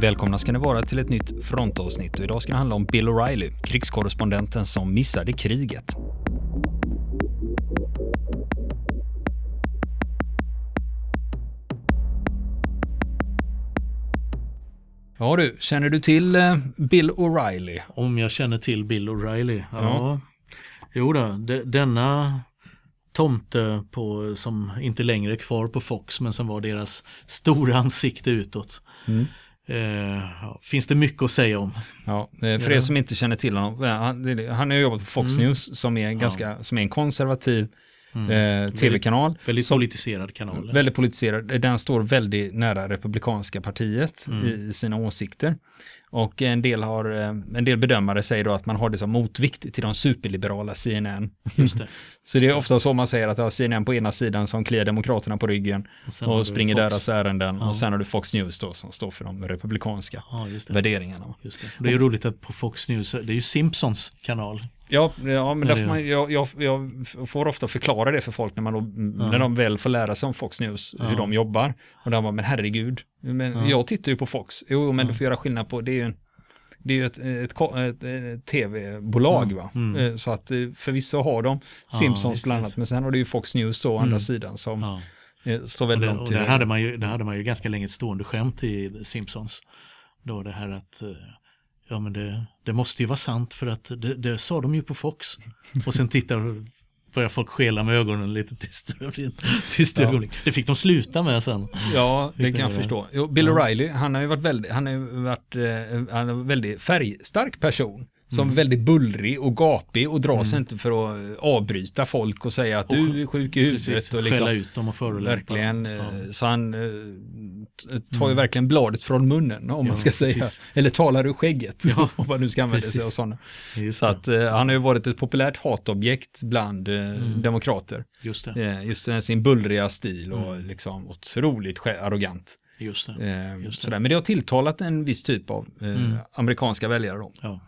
Välkomna ska ni vara till ett nytt frontavsnitt och idag ska det handla om Bill O'Reilly, krigskorrespondenten som missade kriget. Ja du, känner du till eh, Bill O'Reilly? Om jag känner till Bill O'Reilly? Ja. ja. Jo då, de, denna tomte på, som inte längre är kvar på Fox men som var deras stora ansikte utåt. Mm. Eh, finns det mycket att säga om. Ja, eh, för er som inte känner till honom, han, han har jobbat på Fox mm. News som är, ganska, ja. som är en konservativ mm. eh, tv-kanal. Väldigt, väldigt politiserad kanal. Väldigt politiserad. Den står väldigt nära Republikanska partiet mm. i, i sina åsikter. Och en del, har, eh, en del bedömare säger då att man har det som motvikt till de superliberala CNN. Just det. så det är ofta så man säger att ja, CNN på ena sidan som kliar demokraterna på ryggen och, och springer deras ärenden ja. och sen har du Fox News då som står för de republikanska ja, värderingarna. Just det. det är ju roligt att på Fox News, det är ju Simpsons kanal. Ja, ja men därför man, jag, jag, jag, får ofta förklara det för folk när, man då, ja. när de väl får lära sig om Fox News, hur de jobbar. Och de bara, men herregud, men ja. jag tittar ju på Fox. Jo, men du får göra skillnad på, det är ju en, det är ju ett, ett, ett, ett tv-bolag mm. va. Mm. Eh, så att eh, förvisso har de Simpsons bland annat, men sen har du ju Fox News då, å andra mm. sidan, som eh, står väldigt långt till. Där hade, man ju, där hade man ju ganska länge ett stående skämt i Simpsons. Då det här att Ja men det, det måste ju vara sant för att det, det sa de ju på Fox. Och sen tittar börjar folk skela med ögonen lite tyst, tyst ja. Det fick de sluta med sen. Ja, det kan jag förstå. Jo, Bill O'Reilly, han har ju varit väldigt, han har varit, eh, han är en väldigt färgstark person som mm. väldigt bullrig och gapig och drar mm. sig inte för att avbryta folk och säga att och, du är sjuk i huvudet. Precis, och liksom, ut dem och förolämpa Verkligen, ja. Eh, så han eh, tar ju mm. verkligen bladet från munnen om ja, man ska precis. säga. Eller talar ur skägget, ja. om man nu ska använda sig av sådana. Så att uh, han har ju varit ett populärt hatobjekt bland uh, mm. demokrater. Just det. Uh, just sin bullriga stil och mm. liksom otroligt arrogant. Just det. Just det. Men det har tilltalat en viss typ av mm. amerikanska väljare då. Ja.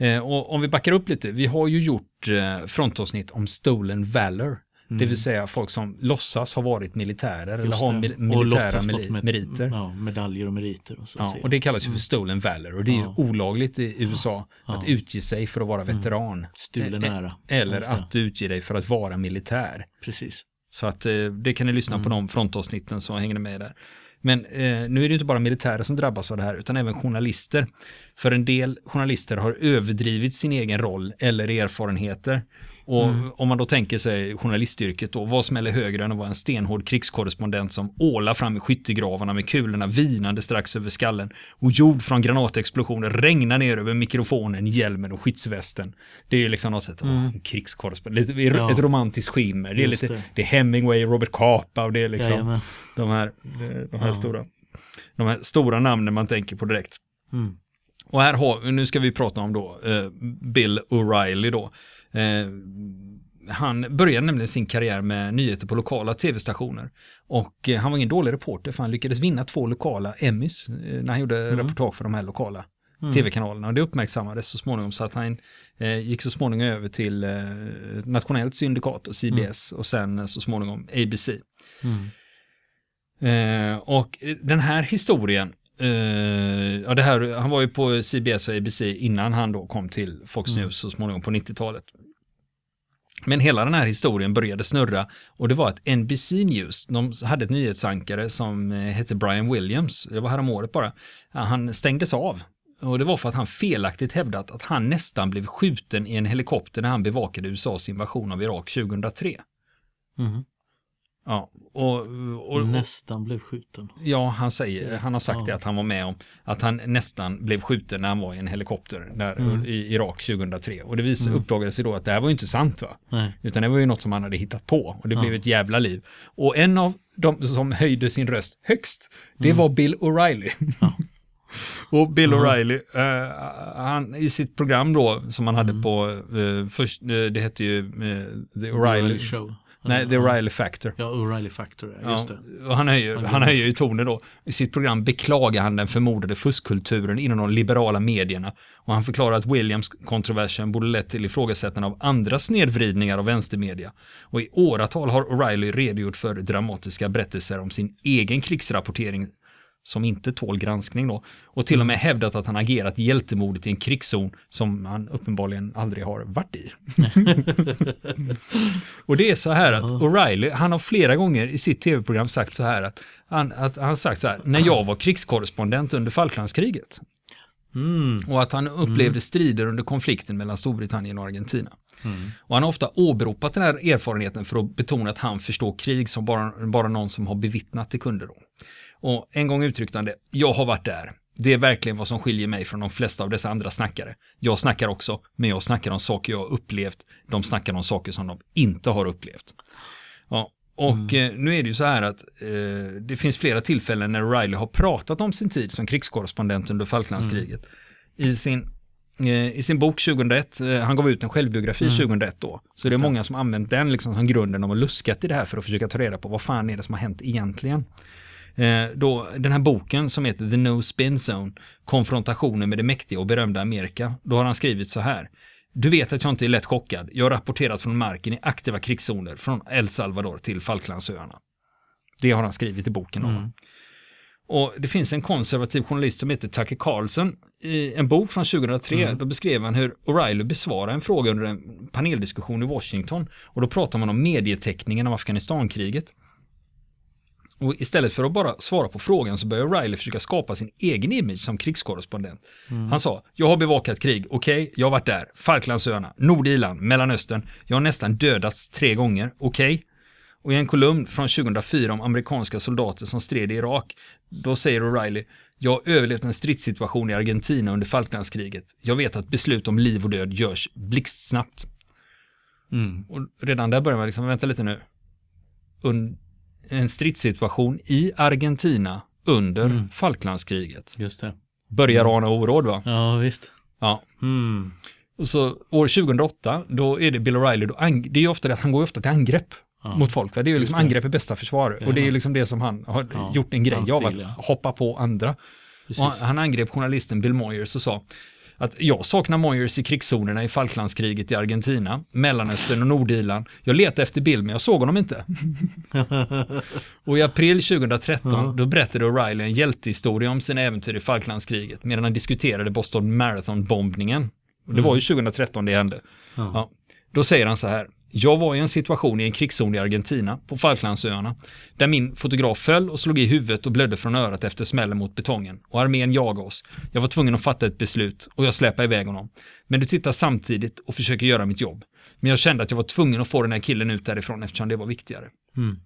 Eh, och om vi backar upp lite, vi har ju gjort eh, frontavsnitt om stolen valor. Mm. Det vill mm. säga folk som låtsas ha varit militärer Just eller har mil militära med meriter. Ja, medaljer och meriter. Och, så ja, och det kallas ju för mm. stolen valor och det är ja. olagligt i USA ja. att utge sig för att vara mm. veteran. Mm. Stulen eh, ära. Eller att utge dig för att vara militär. Precis. Så att det kan ni lyssna mm. på de frontavsnitten så hänger ni med där. Men eh, nu är det inte bara militärer som drabbas av det här, utan även journalister. För en del journalister har överdrivit sin egen roll eller erfarenheter. Och mm. om man då tänker sig journalistyrket då, vad smäller högre än att vara en stenhård krigskorrespondent som ålar fram i skyttegravarna med kulorna vinande strax över skallen och jord från granatexplosioner regnar ner över mikrofonen, hjälmen och skyddsvästen. Det är ju liksom något sätt, mm. krigskorrespondent, lite, ja. ett romantiskt skimmer. Det är lite, det. det är Hemingway, Robert Capa och det är liksom Jajamän. de här, de här ja. stora, de här stora namnen man tänker på direkt. Mm. Och här har, nu ska vi prata om då eh, Bill O'Reilly då. Eh, han började nämligen sin karriär med nyheter på lokala tv-stationer. Och eh, han var ingen dålig reporter för han lyckades vinna två lokala Emmys eh, när han gjorde mm. reportage för de här lokala mm. tv-kanalerna. Och det uppmärksammades så småningom så att han eh, gick så småningom över till eh, nationellt syndikat och CBS mm. och sen så småningom ABC. Mm. Eh, och den här historien Uh, ja, det här, han var ju på CBS och ABC innan han då kom till Fox mm. News så småningom på 90-talet. Men hela den här historien började snurra och det var att NBC News, de hade ett nyhetsankare som eh, hette Brian Williams, det var häromåret bara, han stängdes av. Och det var för att han felaktigt hävdat att han nästan blev skjuten i en helikopter när han bevakade USAs invasion av Irak 2003. Mm. Ja, och, och, nästan blev skjuten. Ja, han säger, han har sagt ja. det att han var med om att han nästan blev skjuten när han var i en helikopter där, mm. i Irak 2003. Och det visade, mm. uppdagades ju då att det här var ju inte sant va? Nej. Utan det var ju något som han hade hittat på och det ja. blev ett jävla liv. Och en av de som höjde sin röst högst, det mm. var Bill O'Reilly. Ja. Och Bill mm. O'Reilly, uh, han, i sitt program då, som han hade mm. på, uh, först, uh, det hette ju The O'Reilly Show. Nej, The O'Reilly Factor. Ja, O'Reilly Factor, just ja, det. Och han höjer, han, han höjer ju tonen då. I sitt program beklagar han den förmodade fuskkulturen inom de liberala medierna. Och han förklarar att Williams-kontroversen borde lett till ifrågasättande av andra snedvridningar av vänstermedia. Och i åratal har O'Reilly redogjort för dramatiska berättelser om sin egen krigsrapportering som inte tål granskning då. Och till och med hävdat att han agerat hjältemodigt i en krigszon som han uppenbarligen aldrig har varit i. och det är så här att O'Reilly, han har flera gånger i sitt tv-program sagt så här att han, att han sagt så här, när jag var krigskorrespondent under Falklandskriget. Mm. Och att han upplevde strider under konflikten mellan Storbritannien och Argentina. Och han har ofta åberopat den här erfarenheten för att betona att han förstår krig som bara, bara någon som har bevittnat det kunde då. Och en gång uttryckte han det, jag har varit där. Det är verkligen vad som skiljer mig från de flesta av dessa andra snackare. Jag snackar också, men jag snackar om saker jag har upplevt. De snackar om saker som de inte har upplevt. Ja, och eh, nu är det ju så här att eh, det finns flera tillfällen när Riley har pratat om sin tid som krigskorrespondent under Falklandskriget. I sin eh, i sin bok 2001, eh, han gav ut en självbiografi 2001 då, så det är många som använt den liksom som grunden om att luskat i det här för att försöka ta reda på vad fan är det som har hänt egentligen. Eh, då, den här boken som heter The No Spin Zone, konfrontationen med det mäktiga och berömda Amerika, då har han skrivit så här. Du vet att jag inte är lätt chockad. Jag har rapporterat från marken i aktiva krigszoner från El Salvador till Falklandsöarna. Det har han skrivit i boken. Då. Och det finns en konservativ journalist som heter Tucker Carlson i en bok från 2003. Då beskrev han hur O'Reilly besvarade en fråga under en paneldiskussion i Washington. Och då pratar man om medieteckningen av Afghanistankriget. Och istället för att bara svara på frågan så börjar O'Reilly försöka skapa sin egen image som krigskorrespondent. Han sa, jag har bevakat krig, okej, jag har varit där, Falklandsöarna, Nordirland, Mellanöstern, jag har nästan dödats tre gånger, okej. Och i en kolumn från 2004 om amerikanska soldater som stred i Irak, då säger O'Reilly, jag har överlevt en stridssituation i Argentina under Falklandskriget. Jag vet att beslut om liv och död görs blixtsnabbt. Mm. Och redan där börjar man liksom, vänta lite nu. Un en stridssituation i Argentina under Falklandskriget. Just det. Börjar ana oråd va? Ja, visst. Ja. Mm. Och så år 2008, då är det Bill O'Reilly, det är ju ofta det att han går ofta till angrepp Ja. mot folk. Va? Det är ju liksom det. angrepp är bästa försvar. Och det är ju liksom det som han har Ja, gjort en grej av, att hoppa på andra. Han, han angrep journalisten Bill Moyers och sa att jag saknar Moyers i krigszonerna i Falklandskriget i Argentina, Mellanöstern och Nordirland. Jag letade efter Bill men jag såg honom inte. och i april 2013 då berättade O'Reilly en hjältehistoria om sina äventyr i Falklandskriget medan han diskuterade Boston Marathon-bombningen. Det var ju 2013 det hände. Ja. Då säger han så här. Jag var i en situation i en krigszon i Argentina, på Falklandsöarna, där min fotograf föll och slog i huvudet och blödde från örat efter smällen mot betongen. Och armén jagade oss. Jag var tvungen att fatta ett beslut och jag släpade iväg honom. Men du tittar samtidigt och försöker göra mitt jobb. Men jag kände att jag var tvungen att få den här killen ut därifrån eftersom det var viktigare. Mm.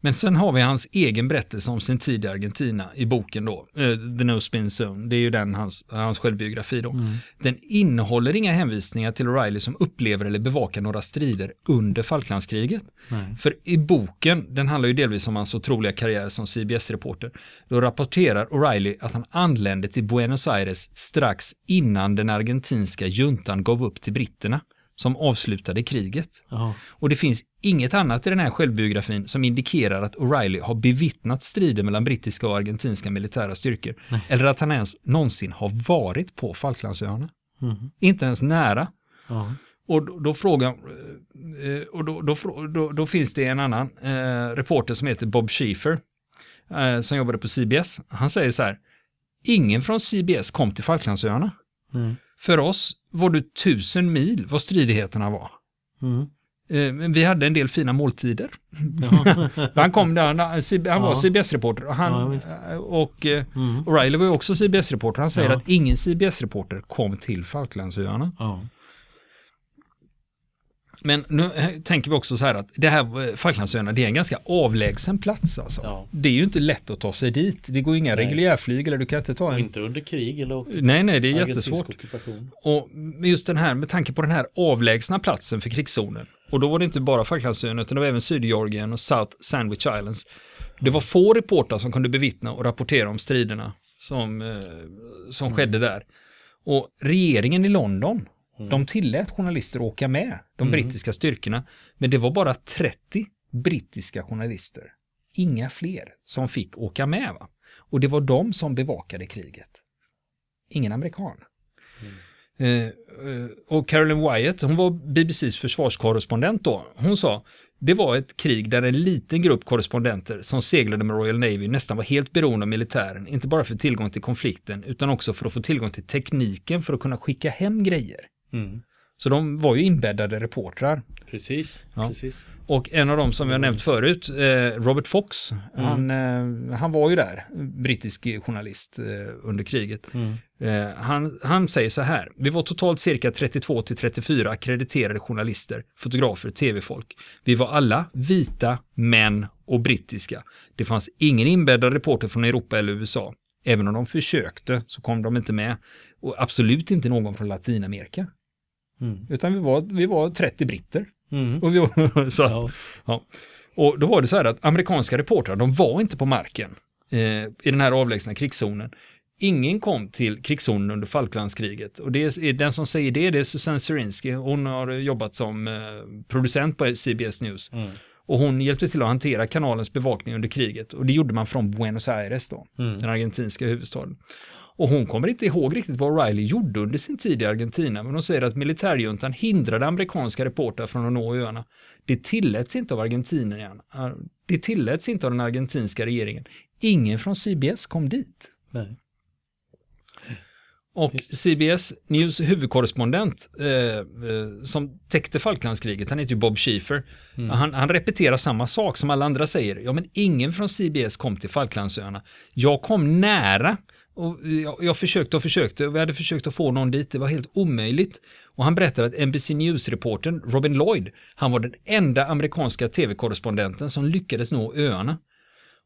Men sen har vi hans egen berättelse om sin tid i Argentina i boken då, eh, The No Spin Zone. Det är ju den hans, hans självbiografi då. Den innehåller inga hänvisningar till O'Reilly som upplever eller bevakar några strider under Falklandskriget. Nej. För i boken, den handlar ju delvis om hans otroliga karriär som CBS-reporter, då rapporterar O'Reilly att han anlände till Buenos Aires strax innan den argentinska juntan gav upp till britterna, som avslutade kriget. Ja. Och det finns inget annat i den här självbiografin som indikerar att O'Reilly har bevittnat strider mellan brittiska och argentinska militära styrkor. Eller att han ens någonsin har varit på Falklandsöarna. Mhm. Inte ens nära. Ja. Och då, då frågar, eh, och då, då, då finns det en annan eh, reporter som heter Bob Schiefer, eh, som jobbade på CBS. Han säger så här, ingen från CBS kom till Falklandsöarna. Mm. För oss var du tusen mil vad stridigheterna var. Mm. Eh, vi hade en del fina måltider. Ja. Han kom där, han, var Ja. CBS-reporter och, Ja, han, visst. och eh, Mm. O'Reilly var ju också CBS-reporter. Han säger Ja. att ingen CBS-reporter kom till Falklandsöarna. Men nu eh, tänker vi också så här att det här eh, Falklandsöarna, det är en ganska avlägsen plats alltså. Ja. Det är ju inte lätt att ta sig dit. Det går inga Nej. reguljärflyg eller du kan inte ta en... inte under krig eller Nej, nej, det är jättesvårt. ockupation. Och just den här, med tanke på den här avlägsna platsen för krigszonen. Och då var det inte bara Falklandsöarna utan det var även Sydgeorgien och South Sandwich Islands. Det var få reportrar som kunde bevittna och rapportera om striderna som, eh, som skedde där. Och regeringen i London, de tillät journalister åka med, de brittiska styrkorna. Men det var bara 30 brittiska journalister, inga fler, som fick åka med. Va? Och det var de som bevakade kriget. Ingen amerikan. Eh, eh, och Carolyn Wyatt, hon var BBCs försvarskorrespondent då. Hon sa, det var ett krig där en liten grupp korrespondenter som seglade med Royal Navy nästan var helt beroende av militären, inte bara för tillgång till konflikten, utan också för att få tillgång till tekniken för att kunna skicka hem grejer. Mm. Så de var ju inbäddade reportrar. Precis, Ja. precis. Och en av dem som har nämnt förut, eh, Robert Fox, han, eh, han var ju där, brittisk journalist eh, under kriget. Mm. Han, han säger så här, vi var totalt cirka 32 till 34 akkrediterade journalister, fotografer, tv-folk. Vi var alla vita, män och brittiska. Det fanns ingen inbäddad reporter från Europa eller USA. Även om de försökte så kom de inte med. Och absolut inte någon från Latinamerika. Mm. Utan vi var, vi var 30 britter. Mm. Och, vi var, så, Ja. Ja. Och då var det så här att amerikanska reportrar, de var inte på marken eh, i den här avlägsna krigszonen. Ingen kom till krigszonen under Falklandskriget. Och det är, den som säger det, det är Susanne Serinsky. Hon har jobbat som eh, producent på CBS News. Mm. Och hon hjälpte till att hantera kanalens bevakning under kriget. Och det gjorde man från Buenos Aires då, Mm. den argentinska huvudstaden. Och hon kommer inte ihåg riktigt vad O'Reilly gjorde under sin tid i Argentina, men hon säger att militärjuntan hindrade amerikanska reportrar från att nå öarna. Det tilläts inte av argentinierna. Det tilläts inte av den argentinska regeringen. Ingen från CBS kom dit. Nej. Och CBS News huvudkorrespondent eh, eh, som täckte Falklandskriget, han heter ju Bob Schiefer. Han, han repeterar samma sak som alla andra säger. Ja, men ingen från CBS kom till Falklandsöarna. Jag kom nära och jag, jag försökte och försökte och vi hade försökt att få någon dit. Det var helt omöjligt. Och han berättade att NBC News-reportern Robin Lloyd, han var den enda amerikanska tv-korrespondenten som lyckades nå öarna.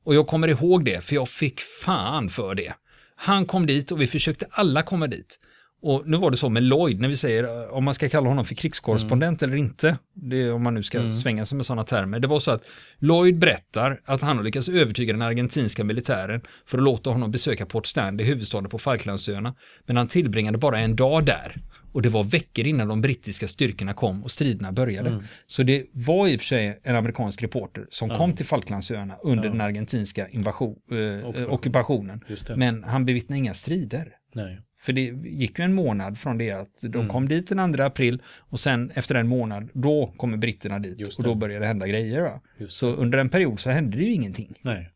Och jag kommer ihåg det, för jag fick fan för det. Han kom dit och vi försökte alla komma dit. Och nu var det så med Lloyd, när vi säger eh, om man ska kalla honom för krigskorrespondent eller inte, det om man nu ska svänga sig med sådana termer. Det var så att Lloyd berättar att han har lyckats övertyga den argentinska militären för att låta honom besöka Port Stanley, huvudstaden på Falklandsöarna. Men han tillbringade bara en dag där. Och det var veckor innan de brittiska styrkorna kom och striderna började. Så det var i och för sig en amerikansk reporter som kom till Falklandsöarna under den argentinska invasion, eh, ockupationen. Men han bevittnade inga strider. Nej. För det gick ju en månad från det att de Mm. kom dit den 2 april och sen efter en månad, då kommer britterna dit och då det. började det hända grejer. Just Så under en period så hände det ju ingenting. Nej.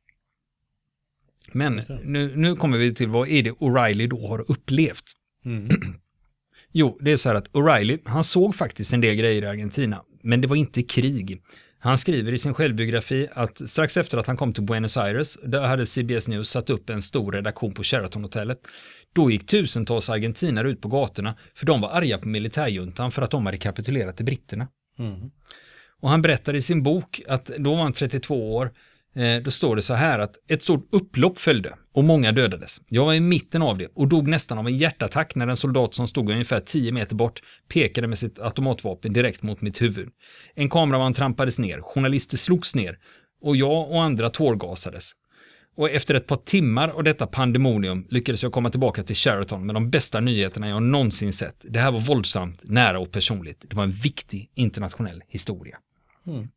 Men det. nu, nu kommer vi till vad är det O'Reilly då har upplevt. Mm. Jo, det är så här att O'Reilly, han såg faktiskt en del grejer i Argentina, men det var inte krig. Han skriver i sin självbiografi att strax efter att han kom till Buenos Aires, där hade CBS News satt upp en stor redaktion på Sheraton-hotellet. Då gick tusentals argentinare ut på gatorna, för de var arga på militärjuntan för att de hade kapitulerat till britterna. Mm. Och han berättar i sin bok att då var han 32 år. Eh, då står det så här att ett stort upplopp följde och många dödades. Jag var i mitten av det och dog nästan av en hjärtattack när en soldat som stod ungefär 10 meter bort pekade med sitt automatvapen direkt mot mitt huvud. En kameraman trampades ner, journalister slogs ner och jag och andra tårgasades. Och efter ett par timmar av detta pandemonium lyckades jag komma tillbaka till Sheraton med de bästa nyheterna jag någonsin sett. Det här var våldsamt, nära och personligt. Det var en viktig internationell historia. Mm.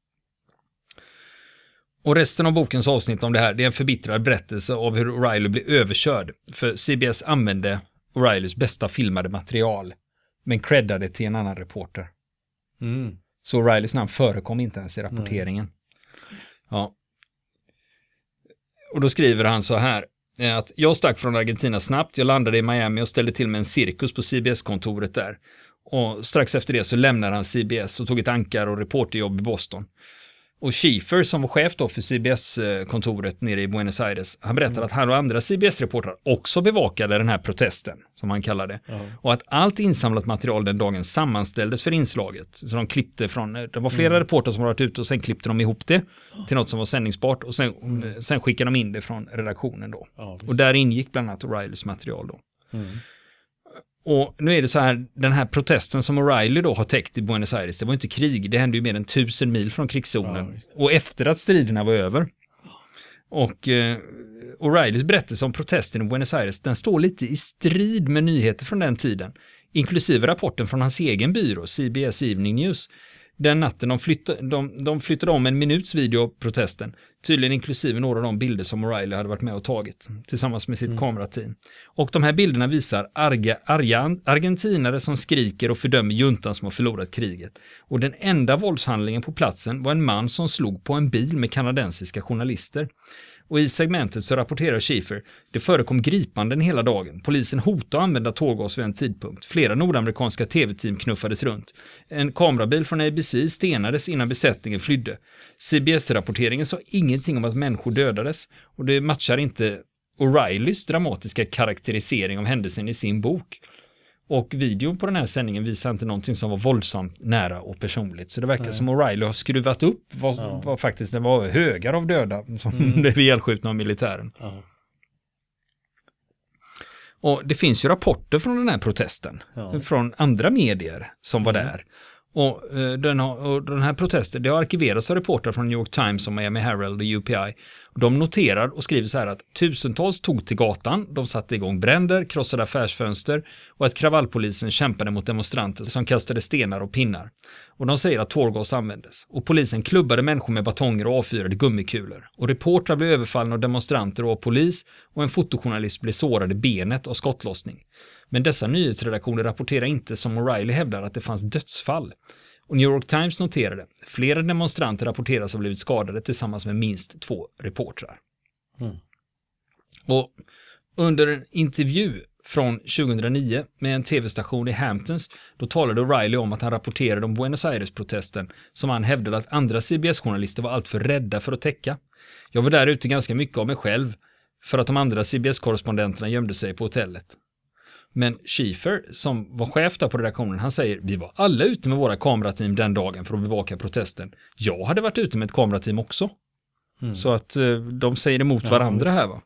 Och resten av bokens avsnitt om det här, det är en förbittrad berättelse av hur O'Reilly blev överkörd. För CBS använde O'Reillys bästa filmade material, men creddade till en annan reporter. Mm. Så O'Reillys namn förekom inte ens i rapporteringen. Ja. Och då skriver han så här. eh, Att jag stack från Argentina snabbt, jag landade i Miami och ställde till med en cirkus på CBS-kontoret där. Och strax efter det så lämnade han CBS och tog ett ankar och reporterjobb i Boston. Och Schiefer som var chef då för CBS-kontoret nere i Buenos Aires, han berättade att han och andra CBS-reportrar också bevakade den här protesten, som han kallade det. Ja. Och att allt insamlat material den dagen sammanställdes för inslaget. Så de klippte från, det var flera reportrar som varit ute och sen klippte de ihop det till något som var sändningsbart och sen, sen skickade de in det från redaktionen då. Ja. Och där ingick bland annat O'Reillys material då. Och nu är det så här, den här protesten som O'Reilly då har täckt i Buenos Aires, det var inte krig, det hände ju mer än tusen mil från Ja, krigszonen. visst. och efter att striderna var över. Och eh, O'Reillys berättelse om protesten i Buenos Aires, den står lite i strid med nyheter från den tiden, inklusive rapporten från hans egen byrå, CBS Evening News. Den natten de flyttade, de, de flyttade om en minuts video av protesten, tydligen inklusive några av de bilder som O'Reilly hade varit med och tagit tillsammans med sitt mm. kamerateam. Och de här bilderna visar arga, arga argentinare som skriker och fördömer juntan som har förlorat kriget. Och den enda våldshandlingen på platsen var en man som slog på en bil med kanadensiska journalister. Och i segmentet så rapporterar Schiefer, det förekom gripanden hela dagen. Polisen hotade att använda tårgas vid en tidpunkt. Flera nordamerikanska tv-team knuffades runt. En kamerabil från ABC stenades innan besättningen flydde. CBS-rapporteringen sa ingenting om att människor dödades och det matchar inte O'Reillys dramatiska karaktärisering av händelsen i sin bok. Och videon på den här sändningen visar inte någonting som var våldsamt nära och personligt. Så det verkar Nej. som O'Reilly har skruvat upp vad, ja. vad faktiskt det var högar av döda som mm. blev ihjälskjutna av militären. Ja. Och det finns ju rapporter från den här protesten, ja. från andra medier som var mm. där. Och, eh, den har, och den här protesten, det har arkiverats av reportrar från New York Times och Miami Herald och UPI. De noterar och skriver så här att tusentals tog till gatan, de satte igång bränder, krossade affärsfönster och att kravallpolisen kämpade mot demonstranter som kastade stenar och pinnar. Och de säger att tårgas användes. Och polisen klubbade människor med batonger och avfyrade gummikulor. Och reportrar blev överfallna av demonstranter och av polis och en fotojournalist blev sårad i benet av skottlossning. Men dessa nyhetsredaktioner rapporterar inte som O'Reilly hävdar att det fanns dödsfall. Och New York Times noterade, flera demonstranter rapporteras ha blivit skadade tillsammans med minst två reportrar. Mm. Och under en intervju från 2009 med en tv-station i Hamptons, då talade O'Reilly om att han rapporterade om Buenos Aires-protesten som han hävdade att andra CBS-journalister var alltför rädda för att täcka. Jag var där ute ganska mycket av mig själv för att de andra CBS-korrespondenterna gömde sig på hotellet. Men Schiefer, som var chef där på redaktionen, han säger vi var alla ute med våra kamerateam den dagen för att bevaka protesten. Jag hade varit ute med ett kamerateam också. Mm. Så att eh, de säger emot ja, varandra här va.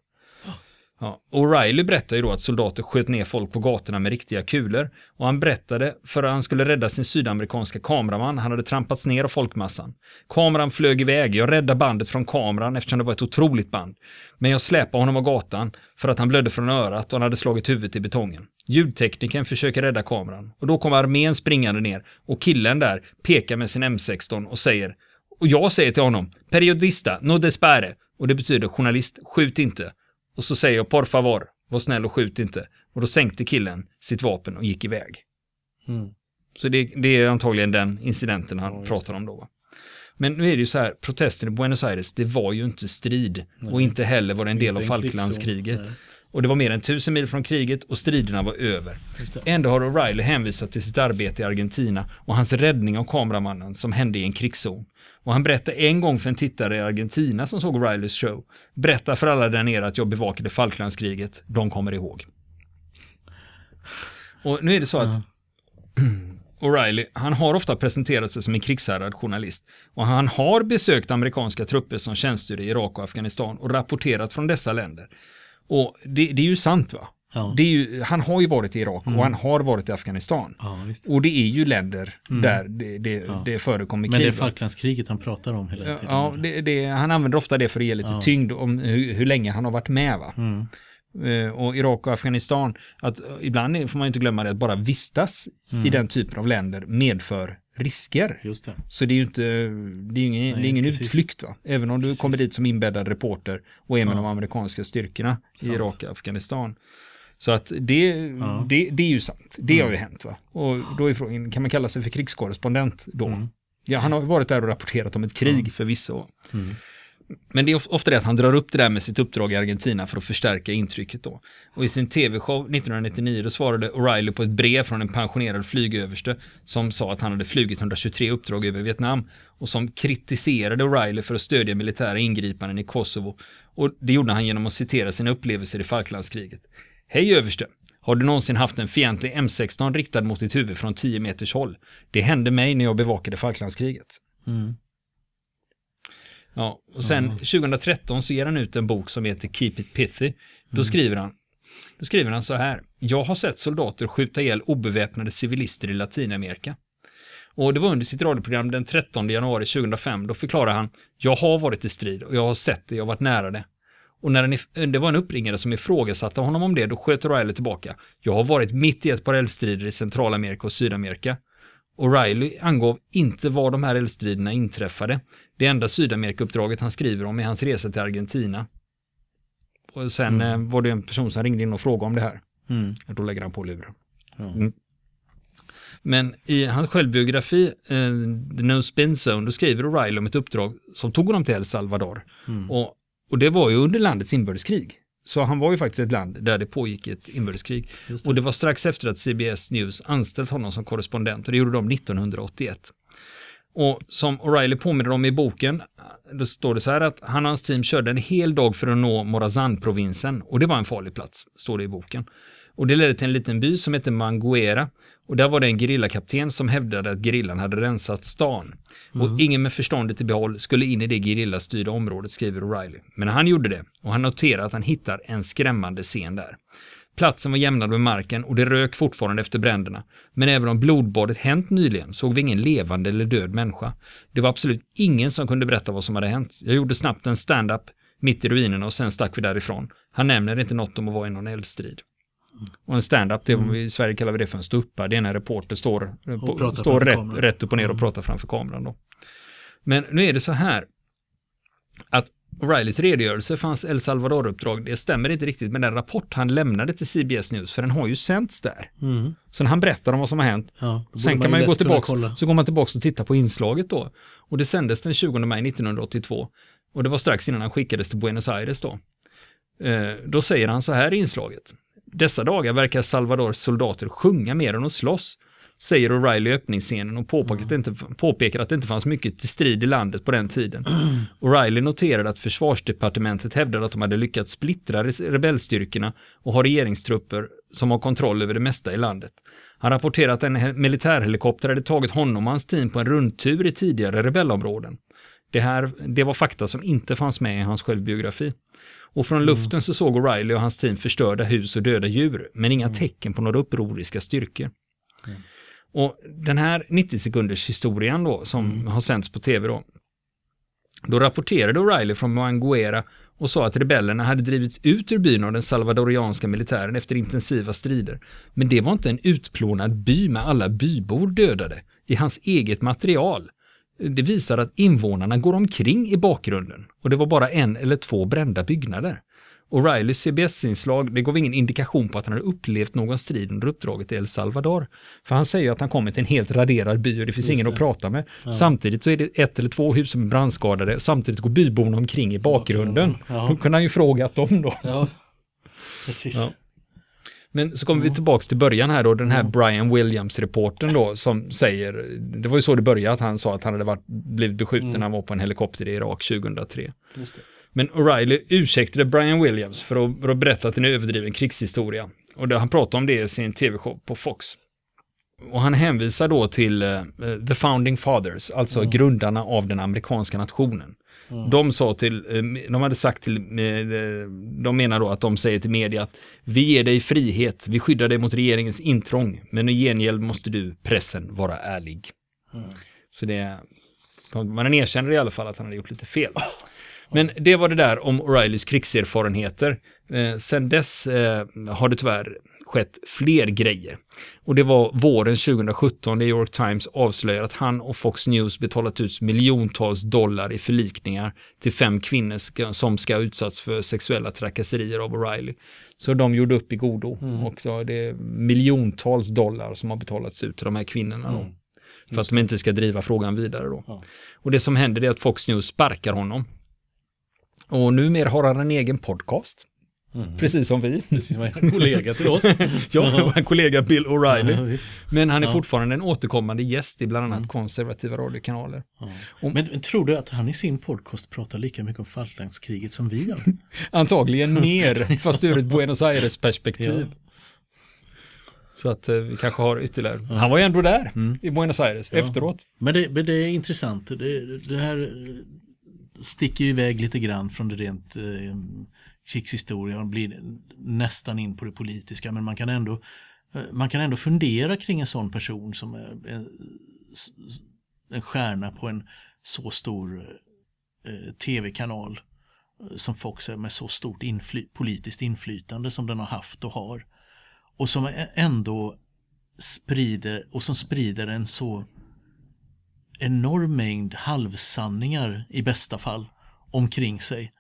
Ja, O'Reilly berättar ju då att soldater sköt ner folk på gatorna med riktiga kulor. Och han berättade för att han skulle rädda sin sydamerikanska kameraman. Han hade trampats ner av folkmassan. Kameran flög iväg. Jag räddade bandet från kameran eftersom det var ett otroligt band. Men jag släpade honom av gatan för att han blödde från örat och han hade slagit huvudet i betongen. Ljudteknikern försöker rädda kameran. Och då kommer armén springande ner och killen där pekar med sin M16 och säger och jag säger till honom, periodista, no despare. Och det betyder journalist, skjut inte. Och så säger jag por favor, var snäll och skjut inte. Och då sänkte killen sitt vapen och gick iväg. Mm. Så det, det, är antagligen den incidenten han ja, pratar om då. Men nu är det ju så här, protesten i Buenos Aires, det var ju inte strid. Nej. Och inte heller var det en del av Falklandskriget. Och det var mer än tusen mil från kriget och striderna var över. Ändå har O'Reilly hänvisat till sitt arbete i Argentina och hans räddning av kameramannen som hände i en krigszon. Och han berättade en gång för en tittare i Argentina som såg Rileys show. Berätta för alla där nere att jag bevakade Falklandskriget. De kommer ihåg. Och nu är det så att O'Reilly, han har ofta presenterat sig som en krigshärad journalist. Och han har besökt amerikanska trupper som tjänstgjorde i Irak och Afghanistan och rapporterat från dessa länder. Och det, det är ju sant va? Ja. Det ju, han har ju varit i Irak mm. och han har varit i Afghanistan. Ja, och det är ju länder mm. där det, det, ja. det förekommer krig. Men det är Falklandskriget han pratar om hela tiden. Ja, det, det, han använder ofta det för att ge lite tyngd om hur, hur, länge han har varit med. Va? Mm. Uh, och Irak och Afghanistan, att ibland får man inte glömma det, att bara vistas i mm. den typen av länder medför risker. Just det. Så det är ju inte, det är ingen, Nej, det är ingen utflykt va. Även om du precis. kommer dit som inbäddad reporter och är med de amerikanska styrkorna Sant. i Irak och Afghanistan. Så att det, ja. det, det är ju sant. Det mm. har ju hänt va. Och då är frågan, kan man kalla sig för krigskorrespondent då? Mm. Ja, han har varit där och rapporterat om ett krig mm. förvisso. Mm. Men det är ofta det att han drar upp det där med sitt uppdrag i Argentina för att förstärka intrycket då. Och i sin tv-show 1999 då svarade O'Reilly på ett brev från en pensionerad flygöverste som sa att han hade flugit 123 uppdrag över Vietnam och som kritiserade O'Reilly för att stödja militära ingripanden i Kosovo. Och det gjorde han genom att citera sina upplevelser i Falklandskriget. Hej överste! Har du någonsin haft en fientlig M16 riktad mot ditt huvud från 10 meters håll? Det hände mig när jag bevakade Falklandskriget. Mm. Ja, och sen mm. 2013 så ger han ut en bok som heter Keep it pithy. Då mm. skriver han då skriver han så här. Jag har sett soldater skjuta ihjäl obeväpnade civilister i Latinamerika. Och det var under sitt radioprogram den 13 januari 2005. Då förklarar han. Jag har varit i strid och jag har sett det, jag har varit nära det. Och när det var en uppringare som ifrågasatte honom om det, då sköt Riley tillbaka. Jag har varit mitt i ett par eldstrider i Centralamerika och Sydamerika. O'Reilly angav inte var de här eldstriderna inträffade. Det enda Sydamerikauppdraget han skriver om är hans resa till Argentina. Och sen Mm. eh, var det en person som ringde in och frågade om det här. Mm. Då lägger han på luren. Mm. Men i hans självbiografi, eh, The No Spin Zone, då skriver O'Reilly om ett uppdrag som tog honom till El Salvador. Mm. Och, och det var ju under landets inbördeskrig. Så han var ju faktiskt ett land där det pågick ett inbördeskrig. Det. Och det var strax efter att CBS News anställt honom som korrespondent och det gjorde de 1981. Och som O'Reilly påminner om i boken, då står det så här att han och hans team körde en hel dag för att nå Morazan-provinsen och det var en farlig plats, står det i boken. Och det ledde till en liten by som heter Manguera och där var det en gerillakapten som hävdade att gerillan hade rensat stan. Och ingen med förståndet i behåll skulle in i det gerillastyrda området, skriver O'Reilly. Men han gjorde det och han noterar att han hittar en skrämmande scen där. Platsen var jämnad med marken och det rök fortfarande efter bränderna. Men även om blodbadet hänt nyligen såg vi ingen levande eller död människa. Det var absolut ingen som kunde berätta vad som hade hänt. Jag gjorde snabbt en stand-up mitt i ruinerna och sen stack vi därifrån. Han nämner inte något om att vara i någon eldstrid. Och en stand-up, det Mm. vi i Sverige kallar vi det för en ståuppa. Det är när reporter står, på, står rätt, kameran. rätt upp och ner och Mm. pratar framför kameran. Då. Men nu är det så här att O'Reillys redogörelse för hans El Salvador-uppdrag, det stämmer inte riktigt med den rapport han lämnade till CBS News, för den har ju sänts där. Mm. Så när han berättar om vad som har hänt, Ja, sen kan man ju gå kolla. så går man tillbaks och tittar på inslaget då. Och det sändes den 20 maj 1982. Och det var strax innan han skickades till Buenos Aires då. Eh, då säger han så här i inslaget. Dessa dagar verkar Salvadors soldater sjunga mer än att slåss, säger O'Reilly i öppningsscenen och påpekar, att det inte, påpekar att det inte fanns mycket till strid i landet på den tiden. O'Reilly noterade att försvarsdepartementet hävdade att de hade lyckats splittra rebellstyrkorna och ha regeringstrupper som har kontroll över det mesta i landet. Han rapporterar att en he- militärhelikopter hade tagit honom och hans team på en rundtur i tidigare rebellområden. Det här, det var fakta som inte fanns med i hans självbiografi. Och från luften så såg O'Reilly och hans team förstörda hus och döda djur, men inga tecken på några upproriska styrkor. Och den här 90 sekunders historien då, som har sänds på tv då, då rapporterade O'Reilly från Manguera och sa att rebellerna hade drivits ut ur byn av den salvadorianska militären efter intensiva strider. Men det var inte en utplånad by med alla bybor dödade. I hans eget material. Det visar att invånarna går omkring i bakgrunden och det var bara en eller två brända byggnader. O'Reillys CBS-inslag, det gav ingen indikation på att han hade upplevt någon strid under uppdraget i El Salvador. För han säger att han kommer till en helt raderad by och det finns ingen att prata med. Samtidigt så är det ett eller två hus som är brandskadade, samtidigt går byborna omkring i bakgrunden. Ja. Då kunde han ju frågat dem då. Ja, precis. Ja. Men så kommer vi tillbaks till början här då, den här Brian Williams-reporten då som säger, det var ju så det började, att han sa att han hade varit, blivit beskjuten när han var på en helikopter i Irak 2003. Just det. Men O'Reilly ursäktade Brian Williams för att, för att berätta att en överdriven krigshistoria. Och det, han pratade om det i sin tv-show på Fox. Och han hänvisar då till eh, The Founding Fathers, alltså grundarna av den amerikanska nationen. De sa till, eh, de hade sagt till, de menar då att de säger till media att vi ger dig frihet, vi skyddar dig mot regeringens intrång, men i gengäld måste du, pressen, vara ärlig. Så det, man erkänner i alla fall att han hade gjort lite fel. Men det var det där om O'Reillys krigserfarenheter. Eh, sen dess eh, har det tyvärr skett fler grejer. Och det var våren 2017 New York Times avslöjar att han och Fox News betalat ut miljontals dollar i förlikningar till fem kvinnor som ska ha utsatts för sexuella trakasserier av O'Reilly. Så de gjorde upp i godo och då är det miljontals dollar som har betalats ut till de här kvinnorna. Då. För att de inte ska driva frågan vidare då. Ja. Och det som händer är att Fox News sparkar honom. Och numera har han en egen podcast. Precis som vi. Precis som en kollega till oss. Ja, vår kollega Bill Ja, O'Reilly. visst. Men han är Ja. fortfarande en återkommande gäst i bland annat konservativa radiokanaler. Ja. Men, men tror du att han i sin podcast pratar lika mycket om Falklandskriget som vi gör? Antagligen mer, fast ur ett Buenos Aires-perspektiv. Så att eh, vi kanske har ytterligare. Han var ju ändå där i Buenos Aires Ja. efteråt. Men det, men det är intressant. Det, det här sticker ju iväg lite grann från det rent eh, krigshistoria och blir nästan in på det politiska. Men man kan ändå, eh, man kan ändå fundera kring en sån person som är en, en stjärna på en så stor eh, tv-kanal eh, som Fox är med så stort infly, politiskt inflytande som den har haft och har. Och som ändå sprider och som sprider en så enorm mängd halvsanningar i bästa fall omkring sig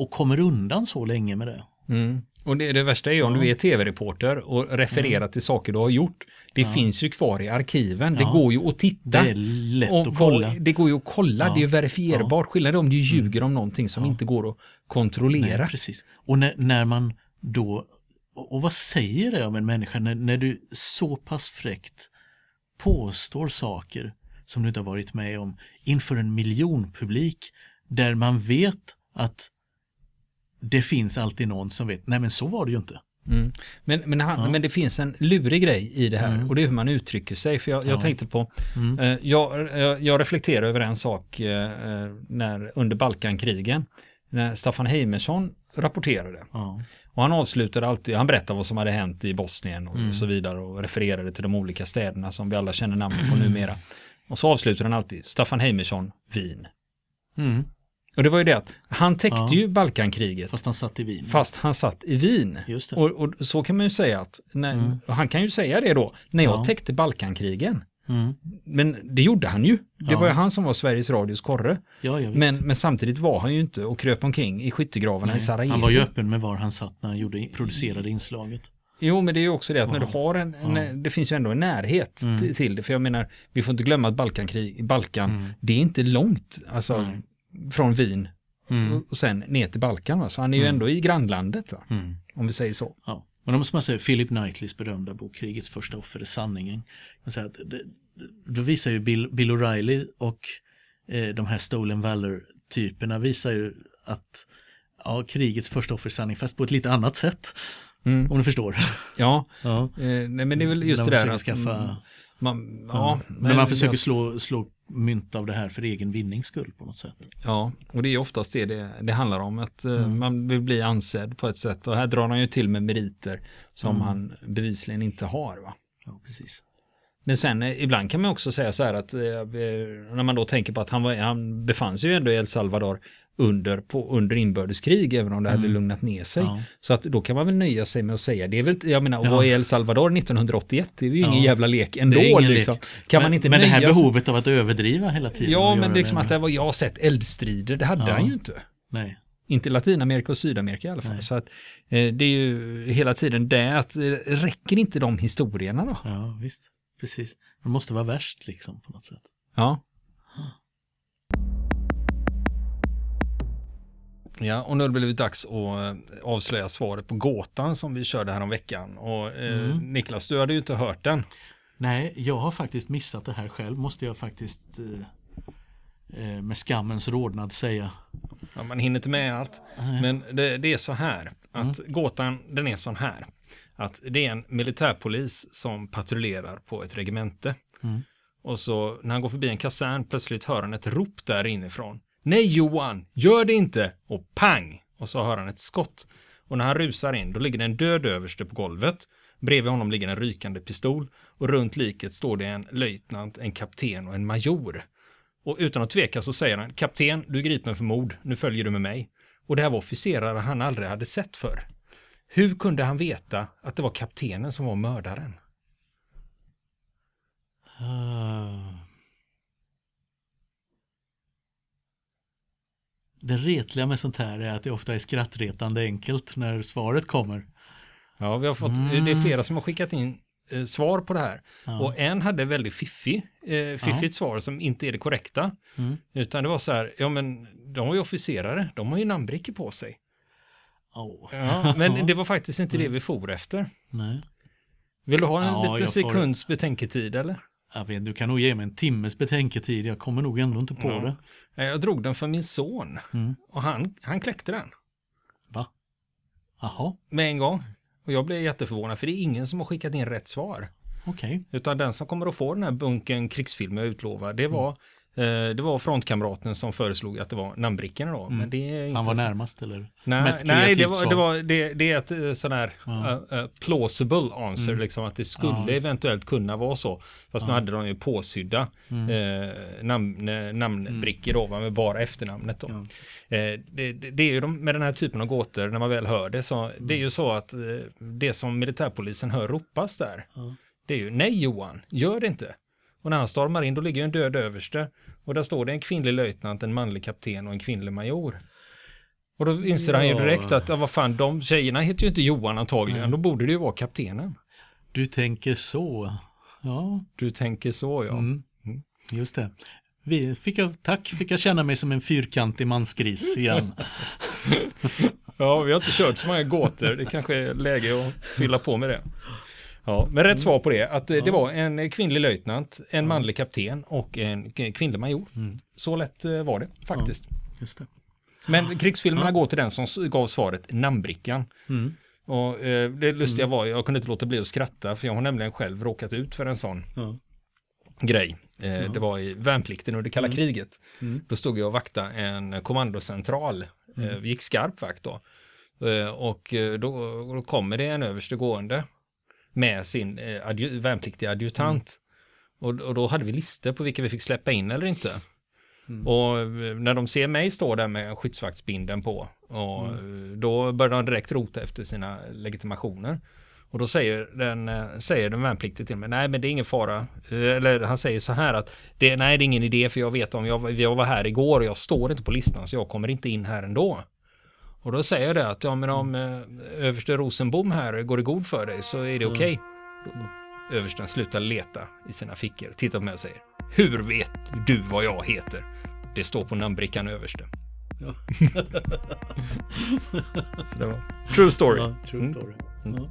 och kommer undan så länge med det. Mm. Och det, det värsta är ju om Ja. du är tv-reporter och refererar till saker du har gjort. Det finns ju kvar i arkiven. Det Ja. går ju att titta. Det är lätt Och att kolla. Det går ju att kolla, Ja. det är ju verifierbart. Skillnaden är om du ljuger om någonting som inte går att kontrollera. Nej, precis. Och när, när man då, och, och vad säger det om en människa när, när du så pass fräckt påstår saker som du inte har varit med om inför en miljonpublik där man vet att det finns alltid någon som vet, nej men så var det ju inte. Mm. Men, men, han, men det finns en lurig grej i det här och det är hur man uttrycker sig. För jag, jag tänkte på, eh, jag, jag, jag reflekterar över en sak eh, eh, när, under Balkankrigen, när Staffan Heimersson rapporterade. Ja. Och han avslutade alltid, han berättade vad som hade hänt i Bosnien och så vidare och refererade till de olika städerna som vi alla känner namnet på numera. Och så avslutade han alltid, Staffan Heimersson, Wien. Mm. Och det var ju det att han täckte Ja. ju Balkankriget Fast han satt i Wien. fast han satt i Wien. Just. Och, och så kan man ju säga att, när, och han kan ju säga det då, när jag Ja. täckte Balkankrigen. Mm. Men det gjorde han ju. Det Ja. var ju han som var Sveriges Radios korre. Ja. Men, men samtidigt var han ju inte och kröp omkring i skyttegravarna i Sarajevo. han var ju öppen med var han satt när han gjorde, producerade inslaget. Jo, men det är ju också det att när du har en, en det finns ju ändå en närhet Mm. till, till det. För jag menar, vi får inte glömma att Balkankrig, Balkan, Mm. det är inte långt, alltså Nej. Från Wien Mm. och sen ner till Balkan. Va? Så han är ju Mm. ändå i grannlandet, va? Mm. om vi säger så. Ja. Men då måste man säga Philip Knightleys berömda bok Krigets första offer är sanningen. Man säger att det, då visar ju Bill, Bill O'Reilly och eh, de här Stolen Valor-typerna visar ju att ja, krigets första offer är sanning fast på ett lite annat sätt. Mm. Om du förstår. Ja, Ja. eh, nej, men det är väl just det där att skaffa, mm, man, ja, ja, men- när man försöker slå, slå mynt av det här för egen vinnings skull på något sätt. Ja, och det är oftast det det, det handlar om, att eh, Mm. man vill bli ansedd på ett sätt. Och här drar han ju till med meriter som Mm. han bevisligen inte har. Va? Ja, precis. Men sen eh, ibland kan man också säga så här att eh, när man då tänker på att han, var, han befann sig ju ändå i El Salvador under, på, under inbördeskrig, även om det hade Mm. lugnat ner sig. Ja. Så att då kan man väl nöja sig med att säga, det är väl, jag menar, Ja. vara i El Salvador 1981, det är ju ingen Ja. jävla lek ändå. Är liksom. lek. Kan men, man inte men det här nöja sig- behovet av att överdriva hela tiden. Ja, men liksom det att det var, jag har sett eldstrider, det hade Ja. han ju inte. Nej. Inte i Latinamerika och Sydamerika i alla fall. Nej. Så att eh, det är ju hela tiden det att eh, räcker inte de historierna då? Ja, visst. Precis. Det måste vara värst liksom på något sätt. Ja. Ja, och nu har det blivit dags att eh, avslöja svaret på gåtan som vi körde här om veckan. Och eh, Mm. Niklas, du hade ju inte hört den. Nej, jag har faktiskt missat det här själv måste jag faktiskt eh, eh, med skammens rodnad säga. Ja, man hinner inte med allt. Nej. Men det, det är så här, att gåtan den är sån här. Att det är en militärpolis som patrullerar på ett regemente. Mm. Och så när han går förbi en kasern plötsligt hör han ett rop där inifrån. Nej Johan, gör det inte! Och pang! Och så hör han ett skott. Och när han rusar in, då ligger det en död överste på golvet. Bredvid honom ligger en rykande pistol. Och runt liket står det en löjtnant, en kapten och en major. Och utan att tveka så säger han, kapten, du är gripen för mord, nu följer du med mig. Och det här var officerare han aldrig hade sett för. Hur kunde han veta att det var kaptenen som var mördaren? Ah. Det retliga med sånt här är att det ofta är skrattretande enkelt när svaret kommer. Ja, vi har fått, Mm. det är flera som har skickat in eh, svar på det här. Ja. Och en hade väldigt fiffig, eh, fiffigt svar som inte är det korrekta. Mm. Utan det var så här, ja men de var ju officerare, de har ju namnbrickor på sig. Åh. Ja, men det var faktiskt inte det vi for efter. Nej. Vill du ha en Ja, liten jag får- sekunds betänketid eller? Jag vet, du kan nog ge mig en timmes betänketid. Jag kommer nog ändå inte på Ja. det. Jag drog den för min son Mm. och han, han kläckte den Va? Jaha, med en gång. Och jag blev jätteförvånad för det är ingen som har skickat in rätt svar. okej. Utan den som kommer att få den här bunken krigsfilm jag utlovar, det var, eh, det var frontkamraten som föreslog att det var namnbrickorna då. Men det är inte... Han var närmast eller? Nej, mest nej det, var, det, var, det, det är ett eh, sån här Ja. eh, eh, plausible answer, Mm. liksom att det skulle Ja, eventuellt kunna vara så. Fast nu Ja. hade de ju påsydda Mm. eh, namn, eh, namnbrickor då, va, med bara efternamnet då. Ja. Eh, det, det, är ju de, med den här typen av gåtor, när man väl hör det, så det är Mm. ju så att eh, det som militärpolisen hör ropas där, det är ju nej Johan, gör det inte. Och när han stormar in då ligger en död överste och där står det en kvinnlig löjtnant, en manlig kapten och en kvinnlig major. Och då inser han ju direkt att, ja, vad fan, de tjejerna heter ju inte Johan antagligen, Nej. då borde det ju vara kaptenen. Du tänker så. Ja, Du tänker så ja. mm. Mm. just det. Vi fick jag, tack, fick jag känna mig som en fyrkantig mansgris igen. Ja, vi har inte kört så många gåtor. Det kanske är läge att fylla på med det. Ja, men rätt svar på det, att eh, det var en kvinnlig löjtnant, en manlig kapten och en kvinnlig major. Mm. Så lätt eh, var det faktiskt. Just det. Men krigsfilmerna Ja. går till den som gav svaret namnbrickan. Mm. Och eh, det lustiga var, jag kunde inte låta bli att skratta, för jag har nämligen själv råkat ut för en sån Ja. grej. Eh, Det var i värnplikten under kalla Mm. kriget. Mm. Då stod jag och vaktade en kommandocentral. Eh, gick skarp vakt då. Eh, Och eh, då, då kommer det en överstegående med sin eh, adju- värnpliktiga adjutant. Och, och då hade vi listor på vilka vi fick släppa in eller inte. Mm. Och eh, när de ser mig stå där med skyddsvaktsbinden på, och eh, då börjar de direkt rota efter sina legitimationer. Och då säger den, eh, säger den värnpliktige till mig, nej men det är ingen fara. Eller han säger så här att, det, nej det är ingen idé för jag vet om jag, jag var här igår och jag står inte på listan så jag kommer inte in här ändå. Och då säger jag det att, ja men om eh, överste Rosenbom här går i god för dig så är det okej. Då- Översten slutar leta i sina fickor, tittar på mig och säger, hur vet du vad jag heter? Det står på namnbrickan överste. Ja. Så det var true story. Ja, true Mm. story. Mm. Ja.